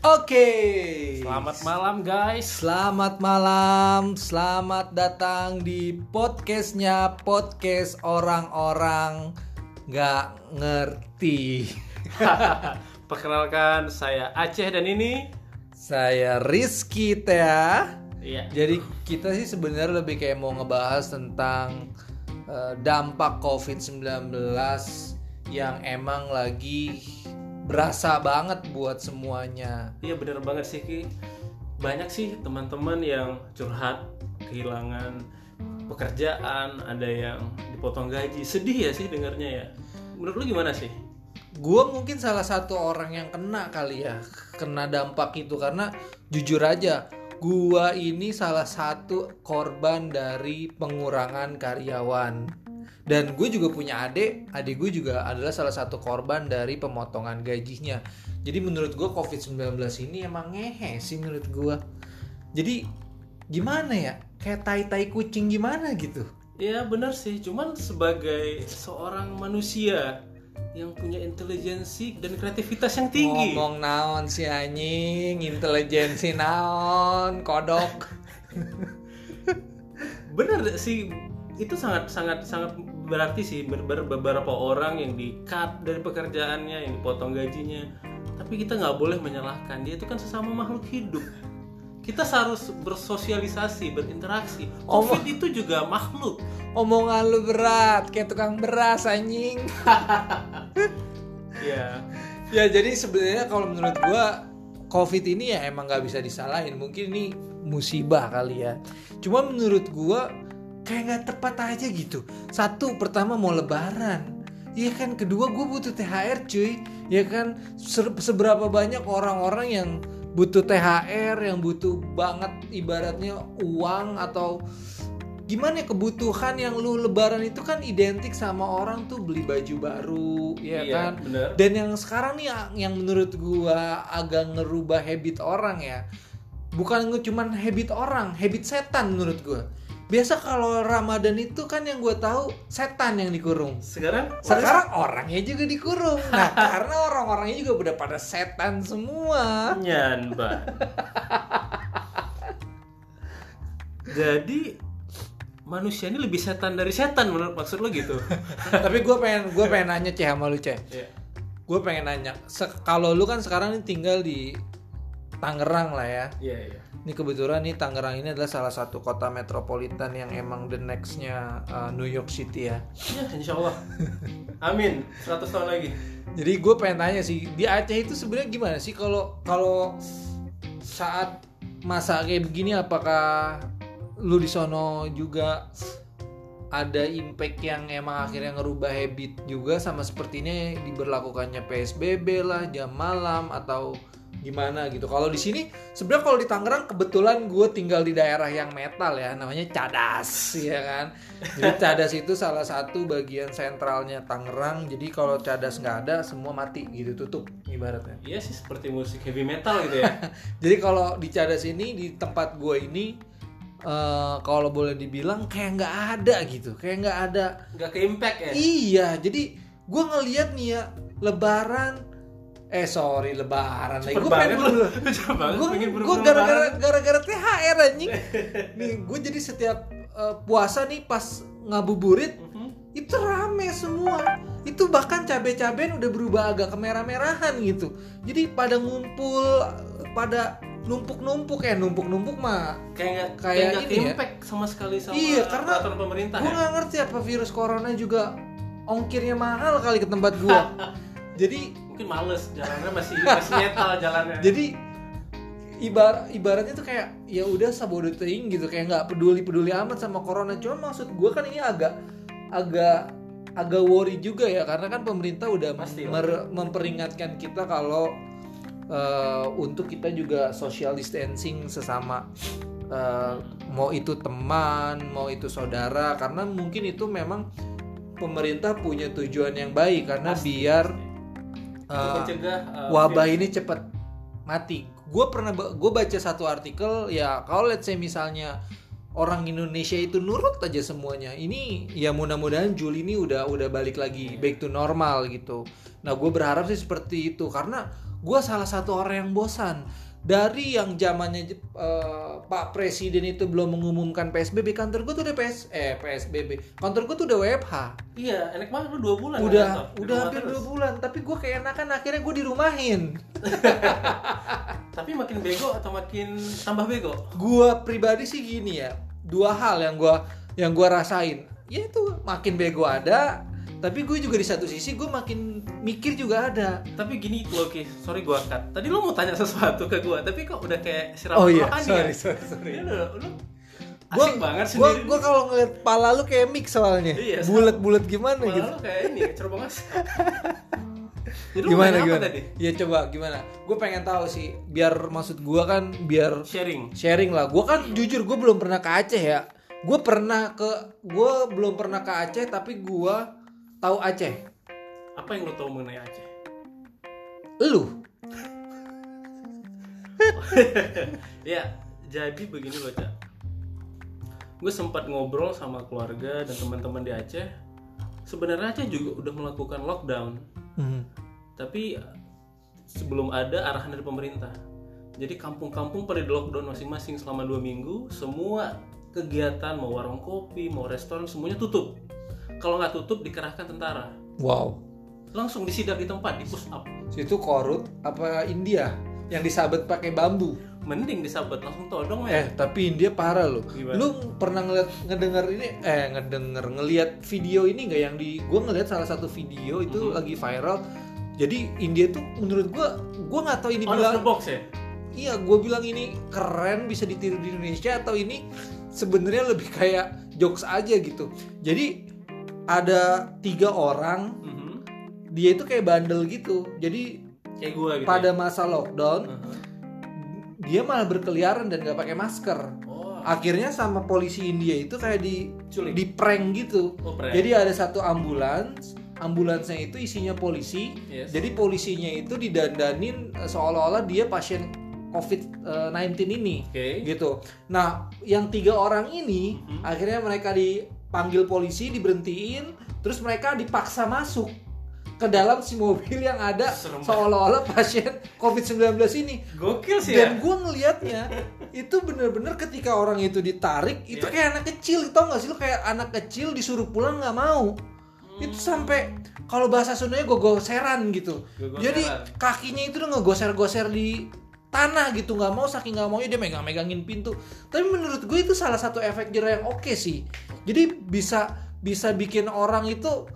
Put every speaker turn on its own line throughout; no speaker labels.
Oke.
Selamat malam guys.
Selamat malam, selamat datang di podcastnya podcast orang-orang nggak ngerti.
Perkenalkan saya Aceh dan ini
Saya Rizky Tea.
Iya.
Jadi kita sih sebenarnya lebih kayak mau ngebahas tentang eh, dampak COVID-19 yang emang lagi berasa banget buat semuanya.
Iya bener banget sih Ki. Banyak sih teman-teman yang curhat kehilangan pekerjaan, ada yang dipotong gaji. Sedih ya sih dengarnya ya. Menurut lu gimana sih?
Gue mungkin salah satu orang yang kena kali ya, kena dampak itu karena jujur aja, gua ini salah satu korban dari pengurangan karyawan. Dan gue juga punya adik, adik gue juga adalah salah satu korban dari pemotongan gajinya. Jadi menurut gue COVID-19 ini emang ngehe sih menurut gue. Jadi gimana ya? Kayak tai-tai kucing gimana gitu.
Ya bener sih, cuman sebagai seorang manusia yang punya intelijensi dan kreativitas yang tinggi.
Ngomong naon si anjing, intelijensi naon, kodok.
Bener sih, itu sangat sangat sangat berarti sih ber- ber- beberapa orang yang di cut dari pekerjaannya, yang dipotong gajinya. Tapi kita nggak boleh menyalahkan dia itu kan sesama makhluk hidup. Kita harus bersosialisasi, berinteraksi. Covid itu juga makhluk.
Omongan lu berat, kayak tukang beras anjing.
Ya,
ya jadi sebenarnya kalau menurut gua COVID ini ya emang nggak bisa disalahin. Mungkin ini musibah kali ya. Cuma menurut gua kayak nggak tepat aja gitu. Satu pertama mau lebaran. Iya kan, kedua gue butuh THR cuy. Ya kan, Se- seberapa banyak orang-orang yang butuh THR, yang butuh banget ibaratnya uang atau gimana ya kebutuhan yang lu lebaran itu kan identik sama orang tuh beli baju baru, ya
Iya,
kan?
bener.
Dan yang sekarang nih yang, menurut gua agak ngerubah habit orang ya. Bukan cuman habit orang, habit setan menurut gua. Biasa kalau Ramadan itu kan yang gua tahu setan yang dikurung.
sekarang
Sekarang orangnya juga dikurung. Nah, karena orang-orangnya juga udah pada setan semua.
Nyan, Mbak. Jadi manusia ini lebih setan dari setan menurut maksud lo gitu?
Tapi gua pengen gua pengen nanya Ceh sama lu Ceh.
Iya.
Gue pengen nanya, kalau lu kan sekarang ini tinggal di Tangerang lah ya.
Iya, iya.
Ini kebetulan nih Tangerang ini adalah salah satu kota metropolitan yang emang the nextnya uh, New York City ya.
Ya, insya Allah. Amin. 100 tahun lagi.
Jadi gue pengen tanya sih di Aceh itu sebenarnya gimana sih kalau kalau saat masa kayak begini apakah lu di sono juga ada impact yang emang akhirnya ngerubah habit juga sama sepertinya diberlakukannya PSBB lah jam malam atau gimana gitu. Kalau di sini sebenarnya kalau di Tangerang kebetulan gue tinggal di daerah yang metal ya namanya Cadas ya kan. Jadi Cadas itu salah satu bagian sentralnya Tangerang. Jadi kalau Cadas nggak ada semua mati gitu tutup ibaratnya.
Iya sih seperti musik heavy metal gitu ya.
Jadi kalau di Cadas ini di tempat gue ini eh, kalau boleh dibilang kayak nggak ada gitu, kayak nggak ada.
Nggak ke impact ya?
Iya, jadi gue ngeliat nih ya Lebaran, eh sorry Lebaran lagi.
Cepet
Gue pengen
banget
gue gue gara-gara gara-gara THR anjing. nih gue jadi setiap eh, puasa nih pas ngabuburit
Mhm.
itu rame semua itu bahkan cabai-cabean udah berubah agak kemerah-merahan gitu jadi pada ngumpul pada numpuk-numpuk ya numpuk-numpuk mah
Kayak
Kayak
kayak
ini ya.
sama sekali sama
Iya, karena
peraturan pemerintah
gue
ya.
nggak ngerti apa virus corona juga ongkirnya mahal kali ke tempat gua jadi
Mungkin males jalannya masih masih metal jalannya.
jadi ibar ibaratnya tuh kayak ya udah sabodo teing gitu kayak nggak peduli peduli amat sama corona. Cuma maksud gue kan ini agak agak agak worry juga ya karena kan pemerintah udah
Pasti,
mer- memperingatkan kita kalau eh, untuk kita juga social distancing sesama eh, mau itu teman mau itu saudara. Karena mungkin itu memang pemerintah punya tujuan yang baik karena
Pasti,
biar
Mencegah uh,
wabah
virus.
ini cepat mati. Gue pernah gue baca satu artikel ya kalau let's say misalnya orang Indonesia itu nurut aja semuanya. Ini ya mudah-mudahan Juli ini udah udah balik lagi back to normal gitu. Nah gue berharap sih seperti itu karena gue salah satu orang yang bosan dari yang zamannya eh, Pak Presiden itu belum mengumumkan PSBB kantor gue tuh udah PS eh PSBB kantor gue tuh udah WFH
Iya, enak banget lu dua bulan.
udah
kan,
udah hampir
terus.
dua bulan tapi gue keenakan akhirnya gue dirumahin
Tapi makin bego atau makin tambah bego?
gue pribadi sih gini ya dua hal yang gue yang gue rasain ya itu makin bego ada tapi gue juga di satu sisi gue makin mikir juga ada
Tapi gini tuh oke, sorry gua cut. Tadi lu mau tanya sesuatu ke gua, tapi kok udah kayak siram
Oh iya, sorry,
ya?
sorry, sorry.
Lu, lu, lu
Gua-
asik banget
Gua,
sendiri.
gua kalau ngeliat pala lu kayak mix soalnya.
Iya.
Bulat-bulat gimana
Malah
gitu.
lu kayak ini, cerobong asap. Jadi
Gimana gimana?
tadi?
Ya coba gimana? Gue pengen tahu sih, biar maksud gua kan biar
Sharing.
sharing lah. Gua kan jujur gue belum pernah ke Aceh ya. Gue pernah ke gue belum pernah ke Aceh tapi gua tahu Aceh.
Apa yang lu tahu mengenai Aceh?
Lu?
Ya, jadi begini loh, Cak. Gue sempat ngobrol sama keluarga dan teman-teman di Aceh. Sebenarnya Aceh juga udah melakukan lockdown,
Hmm.
tapi sebelum ada arahan dari pemerintah. Jadi kampung-kampung pada di lockdown masing-masing selama dua minggu, semua kegiatan mau warung kopi, mau restoran semuanya tutup. Kalau nggak tutup dikerahkan tentara,
Wow.
langsung disidak di tempat, di push up.
Situ korut apa India yang disabet pakai bambu?
Mending disabet langsung todong
Eh,
ya.
tapi India parah loh.
Gimana?
Lu pernah ngeliat ngedenger ini eh ngedenger ngeliat video ini nggak yang di gua ngeliat salah satu video itu
Mhm.
lagi viral. Jadi India tuh menurut gua gua nggak tahu ini
of
bilang
box ya.
iya gua bilang ini keren bisa ditiru di Indonesia atau ini sebenarnya lebih kayak jokes aja gitu. Jadi ada tiga orang
Mhm.
dia itu kayak bandel gitu. Jadi
Kayak gue gitu.
pada
ya.
masa lockdown
Mhm.
dia malah berkeliaran dan nggak pakai masker.
Oh,
akhirnya sama polisi India itu kayak di
Culik.
di prank gitu
Oh, prank.
jadi ada satu ambulans ambulansnya itu isinya polisi
Yes.
jadi polisinya itu didandanin eh, seolah-olah dia pasien COVID-19 ini
Oke.
gitu nah yang tiga orang ini
Mhm.
akhirnya mereka dipanggil polisi diberhentiin terus mereka dipaksa masuk ke dalam si mobil yang ada seolah-olah pasien COVID-19 ini
Gokil sih ya.
dan gue ngelihatnya itu bener-bener ketika orang itu ditarik itu
Iya.
kayak anak kecil tau gak sih lu kayak anak kecil disuruh pulang nggak mau
Hmm.
itu sampai kalau bahasa Sundanya gogoseran gitu
Gogoseran.
jadi kakinya itu udah ngegoser-goser di tanah gitu nggak mau saking nggak maunya dia megang-megangin pintu. Tapi menurut gue itu salah satu efek jerah yang oke sih. Jadi bisa bisa bikin orang itu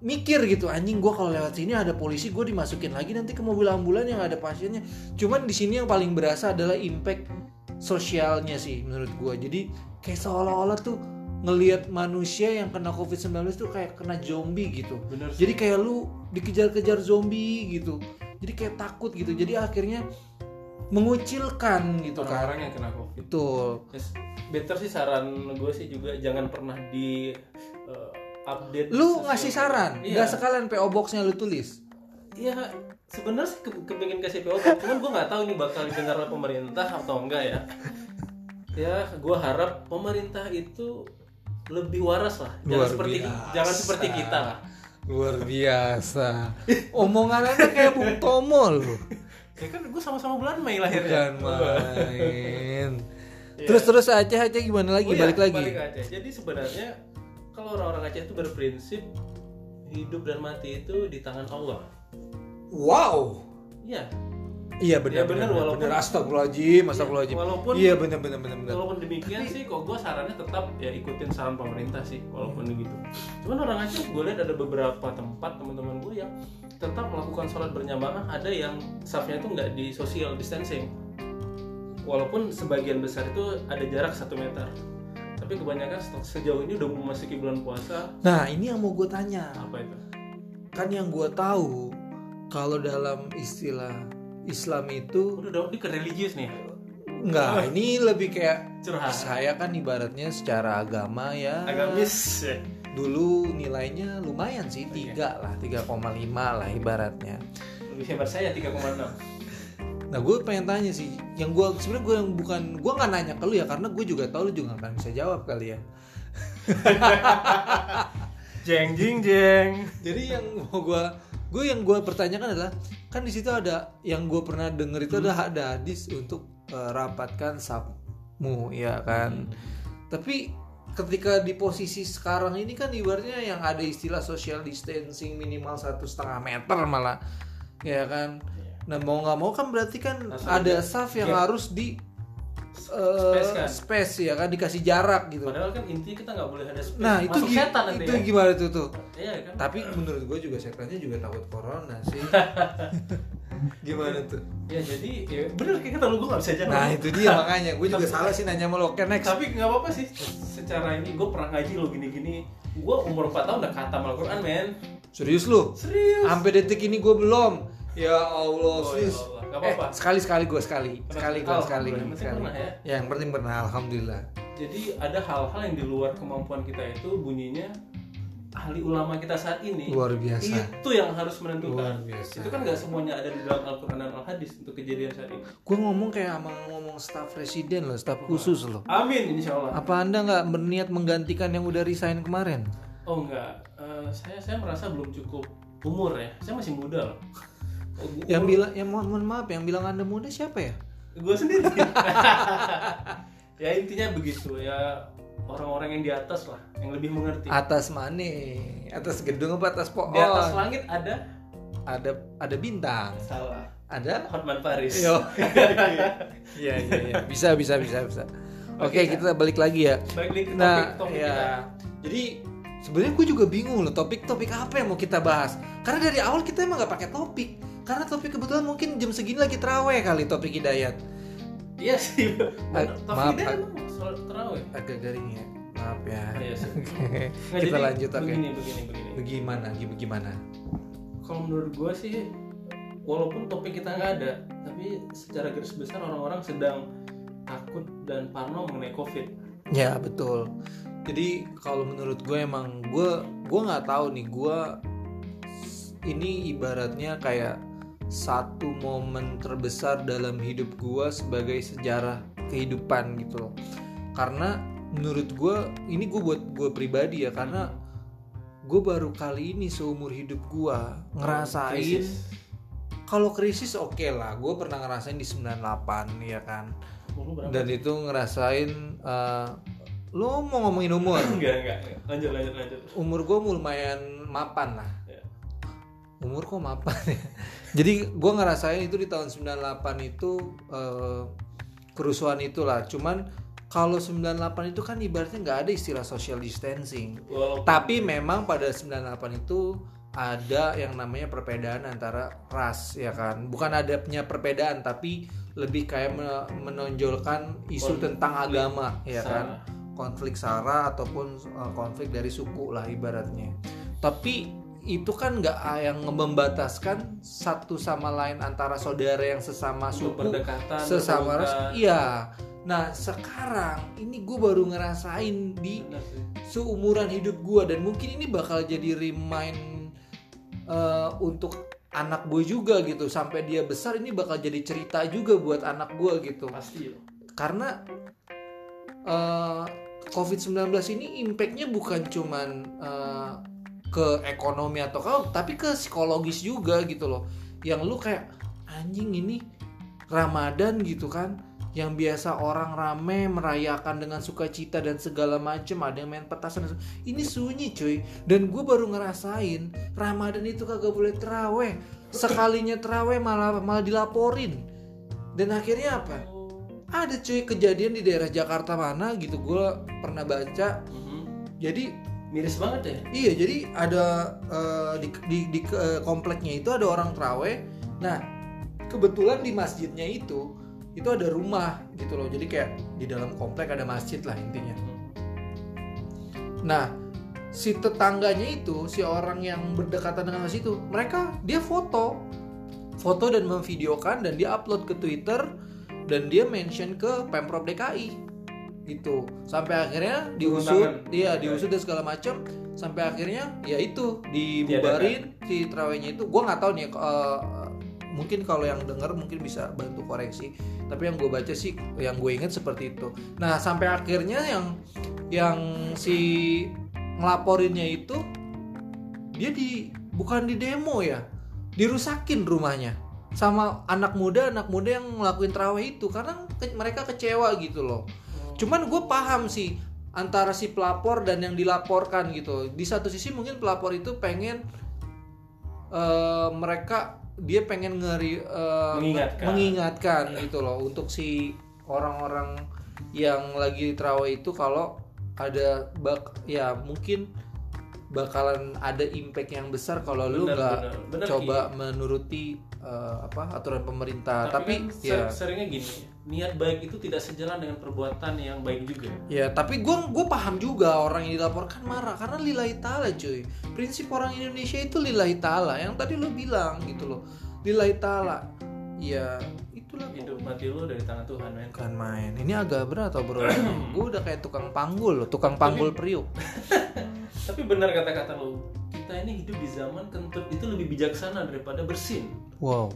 mikir gitu anjing gue kalau lewat sini ada polisi gue dimasukin lagi nanti ke mobil ambulan yang ada pasiennya. Cuman di sini yang paling berasa adalah impact sosialnya sih menurut gue jadi kayak seolah-olah tuh ngelihat manusia yang kena covid 19 tuh kayak kena zombie gitu.
Bener sih.
jadi kayak lu dikejar-kejar zombie gitu. Jadi kayak takut gitu. Jadi akhirnya mengucilkan gitu kan
orang-orang yang kena covid.
betul
Yes. Better sih saran gue sih juga jangan pernah di uh, update.
lu
sesuatu.
ngasih saran
Iya.
nggak sekalian PO boxnya lu tulis
Iya, sebenarnya sih ke- kepingin kasih PO, Box, cuman gue nggak tahu ini bakal didengar oleh pemerintah atau enggak ya. Ya, gue harap pemerintah itu lebih waras lah, jangan
Luar
seperti
biasa.
jangan seperti kita lah.
luar biasa omongan anda kayak Bung Tomo lu
Ya kan gue sama-sama bulan Mei lahirnya.
bukan main
Iya.
terus terus Aceh Aceh gimana lagi
Oh iya,
balik lagi
Balik Aceh. Jadi sebenarnya kalau orang-orang Aceh itu berprinsip hidup dan mati itu di tangan Allah.
wow
Iya.
Iya benar
Ya,
benar,
walaupun-
benar astagfirullahaladzim astagfirullahaladzim
walaupun-
iya benar benar benar benar
Walaupun demikian sih, kok gue sarannya tetap ya ikutin saran pemerintah sih, walaupun begitu. Cuman orang Aceh gue lihat ada beberapa tempat teman-teman gue yang tetap melakukan sholat berjamaah, ada yang safnya itu nggak di social distancing. Walaupun sebagian besar itu ada jarak satu meter. Tapi kebanyakan se- sejauh ini udah memasuki bulan puasa,
nah ini yang mau gue tanya
apa itu?
kan yang gue tahu kalau dalam istilah Islam itu
Udah dong, ini ke religius nih.
enggak ini lebih kayak
Curhat.
saya kan ibaratnya secara agama ya
Agamis ya.
dulu nilainya lumayan sih tiga lah 3,5 lah ibaratnya
Lebih hebat saya 3,6.
nah gue pengen tanya sih yang gue sebenarnya gue yang bukan gue nggak nanya ke lu ya karena gue juga tahu lu juga nggak akan bisa jawab kali ya
Jeng jing jeng.
jadi yang mau gue gue yang gue pertanyakan adalah kan di situ ada yang gue pernah denger itu ada ada hadis untuk eh, rapatkan sabmu ya kan? Tapi ketika di posisi sekarang ini kan ibaratnya yang ada istilah social distancing minimal satu setengah meter malah ya kan? Nah mau nggak mau kan berarti kan
Harus
ada staff yang
gap.
harus di eh,
Space kan?
space ya kan dikasih jarak gitu
Padahal kan intinya kita nggak boleh ada space.
nah itu
Masuk
gi-
setan nanti
itu
ya.
gimana tuh tuh
Iya kan?
tapi menurut gue juga setannya juga takut corona sih gimana tuh
Ya jadi ya bener kayak kata lu gue nggak bisa jawab.
nah itu dia makanya gue juga salah sih nanya sama lo oke next
Tapi nggak apa-apa sih. Secara ini gue pernah ngaji lo gini-gini. Gue umur 4 tahun udah kata Al-Quran men.
serius lu
Serius.
sampai detik ini gue belum ya Allah
Oh, ya Allah. Gak apa-apa.
eh, sekali sekali gue sekali sekali gue sekali
yang penting
sekali
pernah ya?
yang penting pernah alhamdulillah
Jadi ada hal-hal yang di luar kemampuan kita itu bunyinya ahli ulama kita saat ini
luar biasa
itu yang harus menentukan.
Luar biasa.
Itu kan nggak semuanya ada di dalam Al-Quran dan Al-Hadis untuk kejadian saat ini.
gue ngomong kayak sama ngomong staf presiden loh staf khusus loh
Amin insya Allah.
apa anda nggak berniat menggantikan yang udah resign kemarin
Oh enggak, Eh, saya saya merasa belum cukup umur ya. Saya masih muda loh. Oh, gua-
yang bilang yang mohon, mohon maaf yang bilang anda muda siapa ya
gue sendiri ya intinya begitu ya orang-orang yang di atas lah yang lebih mengerti
atas mana atas gedung apa atas pohon
di atas langit ada
ada ada bintang
salah
ada
Hotman Paris
Yo. Iya iya iya. Bisa bisa bisa bisa. Oke, kita balik lagi ya.
balik lagi ke
Nah,
topik topik
ya.
kita
Jadi sebenarnya gue juga bingung loh topik-topik apa yang mau kita bahas. Karena dari awal kita emang nggak pakai topik. Karena topik kebetulan mungkin jam segini lagi teraweh kali topik hidayat.
iya sih
Ah,
tapi
maaf, ah.
emang soal terawih
Agak garing ya. Maaf ya.
Oh, iya sih. Nggak,
kita
jadi
lanjut oke.
begini begini begini
Bagaimana? Bagaimana?
kalau menurut gue sih walaupun topik kita nggak ada tapi secara garis besar orang-orang sedang takut dan parno mengenai covid
Ya betul. Jadi kalau menurut gue emang gue gue nggak tahu nih gue ini ibaratnya kayak satu momen terbesar dalam hidup gue sebagai sejarah kehidupan gitu loh. Karena menurut gue ini gue buat gue pribadi ya karena gue baru kali ini seumur hidup gue ngerasain kalau krisis oke lah gue pernah ngerasain di 98 ya kan? Dan itu ngerasain eh, lo mau ngomongin umur?
Enggak enggak. Enggak. lanjut lanjut lanjut.
Umur gue lumayan mapan lah.
Ya.
umur kok mapan ya jadi gue ngerasain itu di tahun 98 itu eh, kerusuhan itulah. Cuman kalau 98 itu kan ibaratnya nggak ada istilah social distancing. Tapi memang pada 98 itu ada yang namanya perbedaan antara ras ya kan? Bukan adanya perbedaan tapi lebih kayak me- menonjolkan isu
Konflik
tentang agama ya
sara.
kan? Konflik sara ataupun uh, konflik dari suku lah ibaratnya. Tapi itu kan nggak ah, yang membataskan satu sama lain antara saudara yang sesama suku
berdekatan
sesama ras iya. Nah sekarang ini gue baru ngerasain di seumuran hidup gue dan mungkin ini bakal jadi remind uh, untuk anak gue juga gitu. Sampai dia besar ini bakal jadi cerita juga buat anak gue gitu.
Pasti
karena uh, COVID-19 ini impactnya bukan cuman uh, ke ekonomi atau kau tapi ke psikologis juga gitu loh. Yang lu kayak anjing ini Ramadan gitu kan. Yang biasa orang rame merayakan dengan sukacita dan segala macem ada yang main petasan ini sunyi cuy. Dan gue baru ngerasain Ramadan itu kagak boleh teraweh. Sekalinya teraweh malah malah dilaporin. Dan akhirnya apa? Ada cuy kejadian di daerah Jakarta mana gitu gue pernah baca.
Mhm.
jadi
miris banget ya
iya jadi ada eh, di, di, di eh, kompleknya itu ada orang teraweh nah kebetulan di masjidnya itu itu ada rumah gitu loh. Jadi kayak di dalam komplek ada masjid lah intinya. Nah si tetangganya itu si orang yang berdekatan dengan masjid itu mereka dia foto. Foto dan memvideokan dan dia upload ke Twitter dan dia mention ke Pemprov DKI gitu. Sampai akhirnya diusut dia
Oke.
diusut dan segala macam sampai akhirnya ya itu dibubarin si terawihnya itu. Gua nggak tahu nih eh, mungkin kalau yang dengar mungkin bisa bantu koreksi. Tapi yang gue baca sih yang gue ingat seperti itu. Nah sampai akhirnya yang yang si ngelaporinnya itu dia di bukan di demo ya dirusakin rumahnya. Sama anak muda anak muda yang ngelakuin terawih itu. Karena ke- mereka kecewa gitu loh cuman gue paham sih antara si pelapor dan yang dilaporkan gitu. Di satu sisi mungkin pelapor itu pengen eh, mereka dia pengen ngeri eh,
Mengingatkan.
mengingatkan gitu loh untuk si orang-orang yang lagi terawih itu kalau ada bak ya mungkin bakalan ada impact yang besar kalau lu nggak coba menuruti eh, apa aturan pemerintah. Tapi,
tapi, kan
ya.
seringnya gini niat baik itu tidak sejalan dengan perbuatan yang baik juga.
Ya tapi gue gue paham juga orang yang dilaporkan marah karena lillahi taala cuy. Prinsip orang Indonesia itu lillahi taala yang tadi lu bilang gitu loh. Lillahi taala. Ya itulah.
Hidup mati lu dari tangan Tuhan men.
Bukan main. Ini agak berat atau bro. Gue udah kayak tukang panggul loh tukang panggul priuk
tapi benar kata-kata lu kita ini hidup di zaman kentut itu lebih bijaksana daripada bersin.
Wow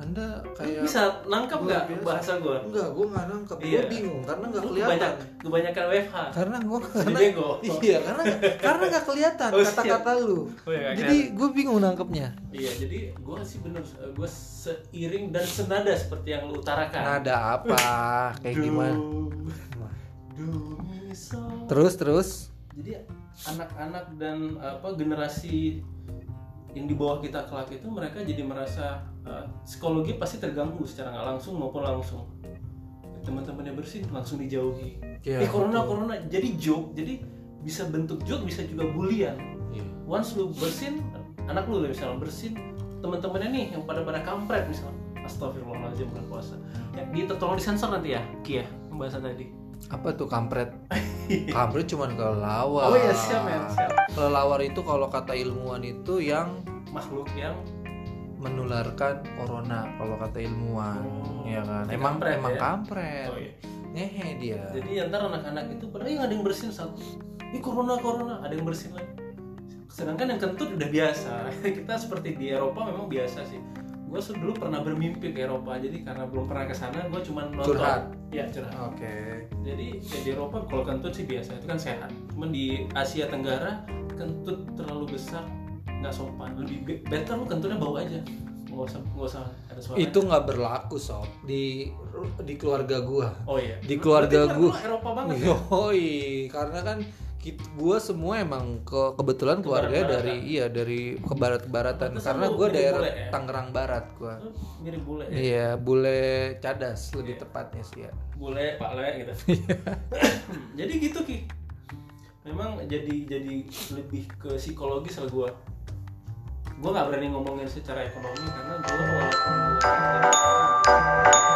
anda kayak
bisa nangkap nggak bahasa gua?
Enggak gue nggak nangkep. Gue
Iya.
bingung karena nggak kelihatan.
kebanyak, kebanyakan WFH
karena gue karena
bego.
iya karena karena nggak kelihatan
Oh,
kata-kata lu.
Oh, iya,
jadi gue bingung nangkepnya.
Iya jadi gua sih bener gua seiring dan senada seperti yang lu utarakan.
Nada apa? Kayak gimana?
Do me so.
terus terus?
Jadi anak-anak dan apa generasi yang di bawah kita kelak itu mereka jadi merasa uh, psikologi pasti terganggu secara nggak langsung maupun langsung. Teman-temannya bersih langsung dijauhi.
Iya,
eh corona
betul.
corona jadi joke jadi bisa bentuk joke bisa juga bulian.
Iya.
once lu bersin anak lu misalnya bersin teman-temannya nih yang pada pada kampret misalnya astagfirullahaladzim bulan puasa. Ya, di tolong disensor nanti ya Kia pembahasan tadi.
Apa tuh kampret? Kampret cuman kelelawar
oh iya siap men siap
kelelawar itu kalau kata ilmuwan itu yang
makhluk yang
menularkan corona kalau kata ilmuwan
Oh,
ya kan? Emang
kampret
emang
ya?
kampret.
Oh iya.
Ngehe dia.
Jadi ntar anak-anak itu padahal "Ih, ada yang bersin satu. Ini corona corona ada yang bersin lagi. Sedangkan yang kentut udah biasa. Kita seperti di Eropa memang biasa sih. Gue dulu pernah bermimpi ke Eropa jadi karena belum pernah ke sana gue cuma nonton.
Curhat.
ya curhat.
Oke.
Jadi ya di Eropa kalau kentut sih biasa itu kan sehat. Cuman di Asia Tenggara kentut terlalu besar nggak sopan lebih be- better lu kentutnya bau aja nggak usah nggak usah ada suara
itu nggak berlaku sob di di keluarga gua
oh iya
di keluarga
Berarti
gua.
Eropa banget ya?
Yoi, karena kan kita, gua semua emang ke kebetulan keluarga dari iya dari ke barat-baratan
Pantesan
karena gua daerah
bule ya?
Tangerang Barat gua.
Mirip bule ya?
Iya, bule cadas lebih
Iya.
tepatnya sih ya.
bule pak le gitu jadi gitu ki memang jadi jadi lebih ke psikologis lah gue gue nggak berani ngomongin secara ekonomi karena gue walaupun gue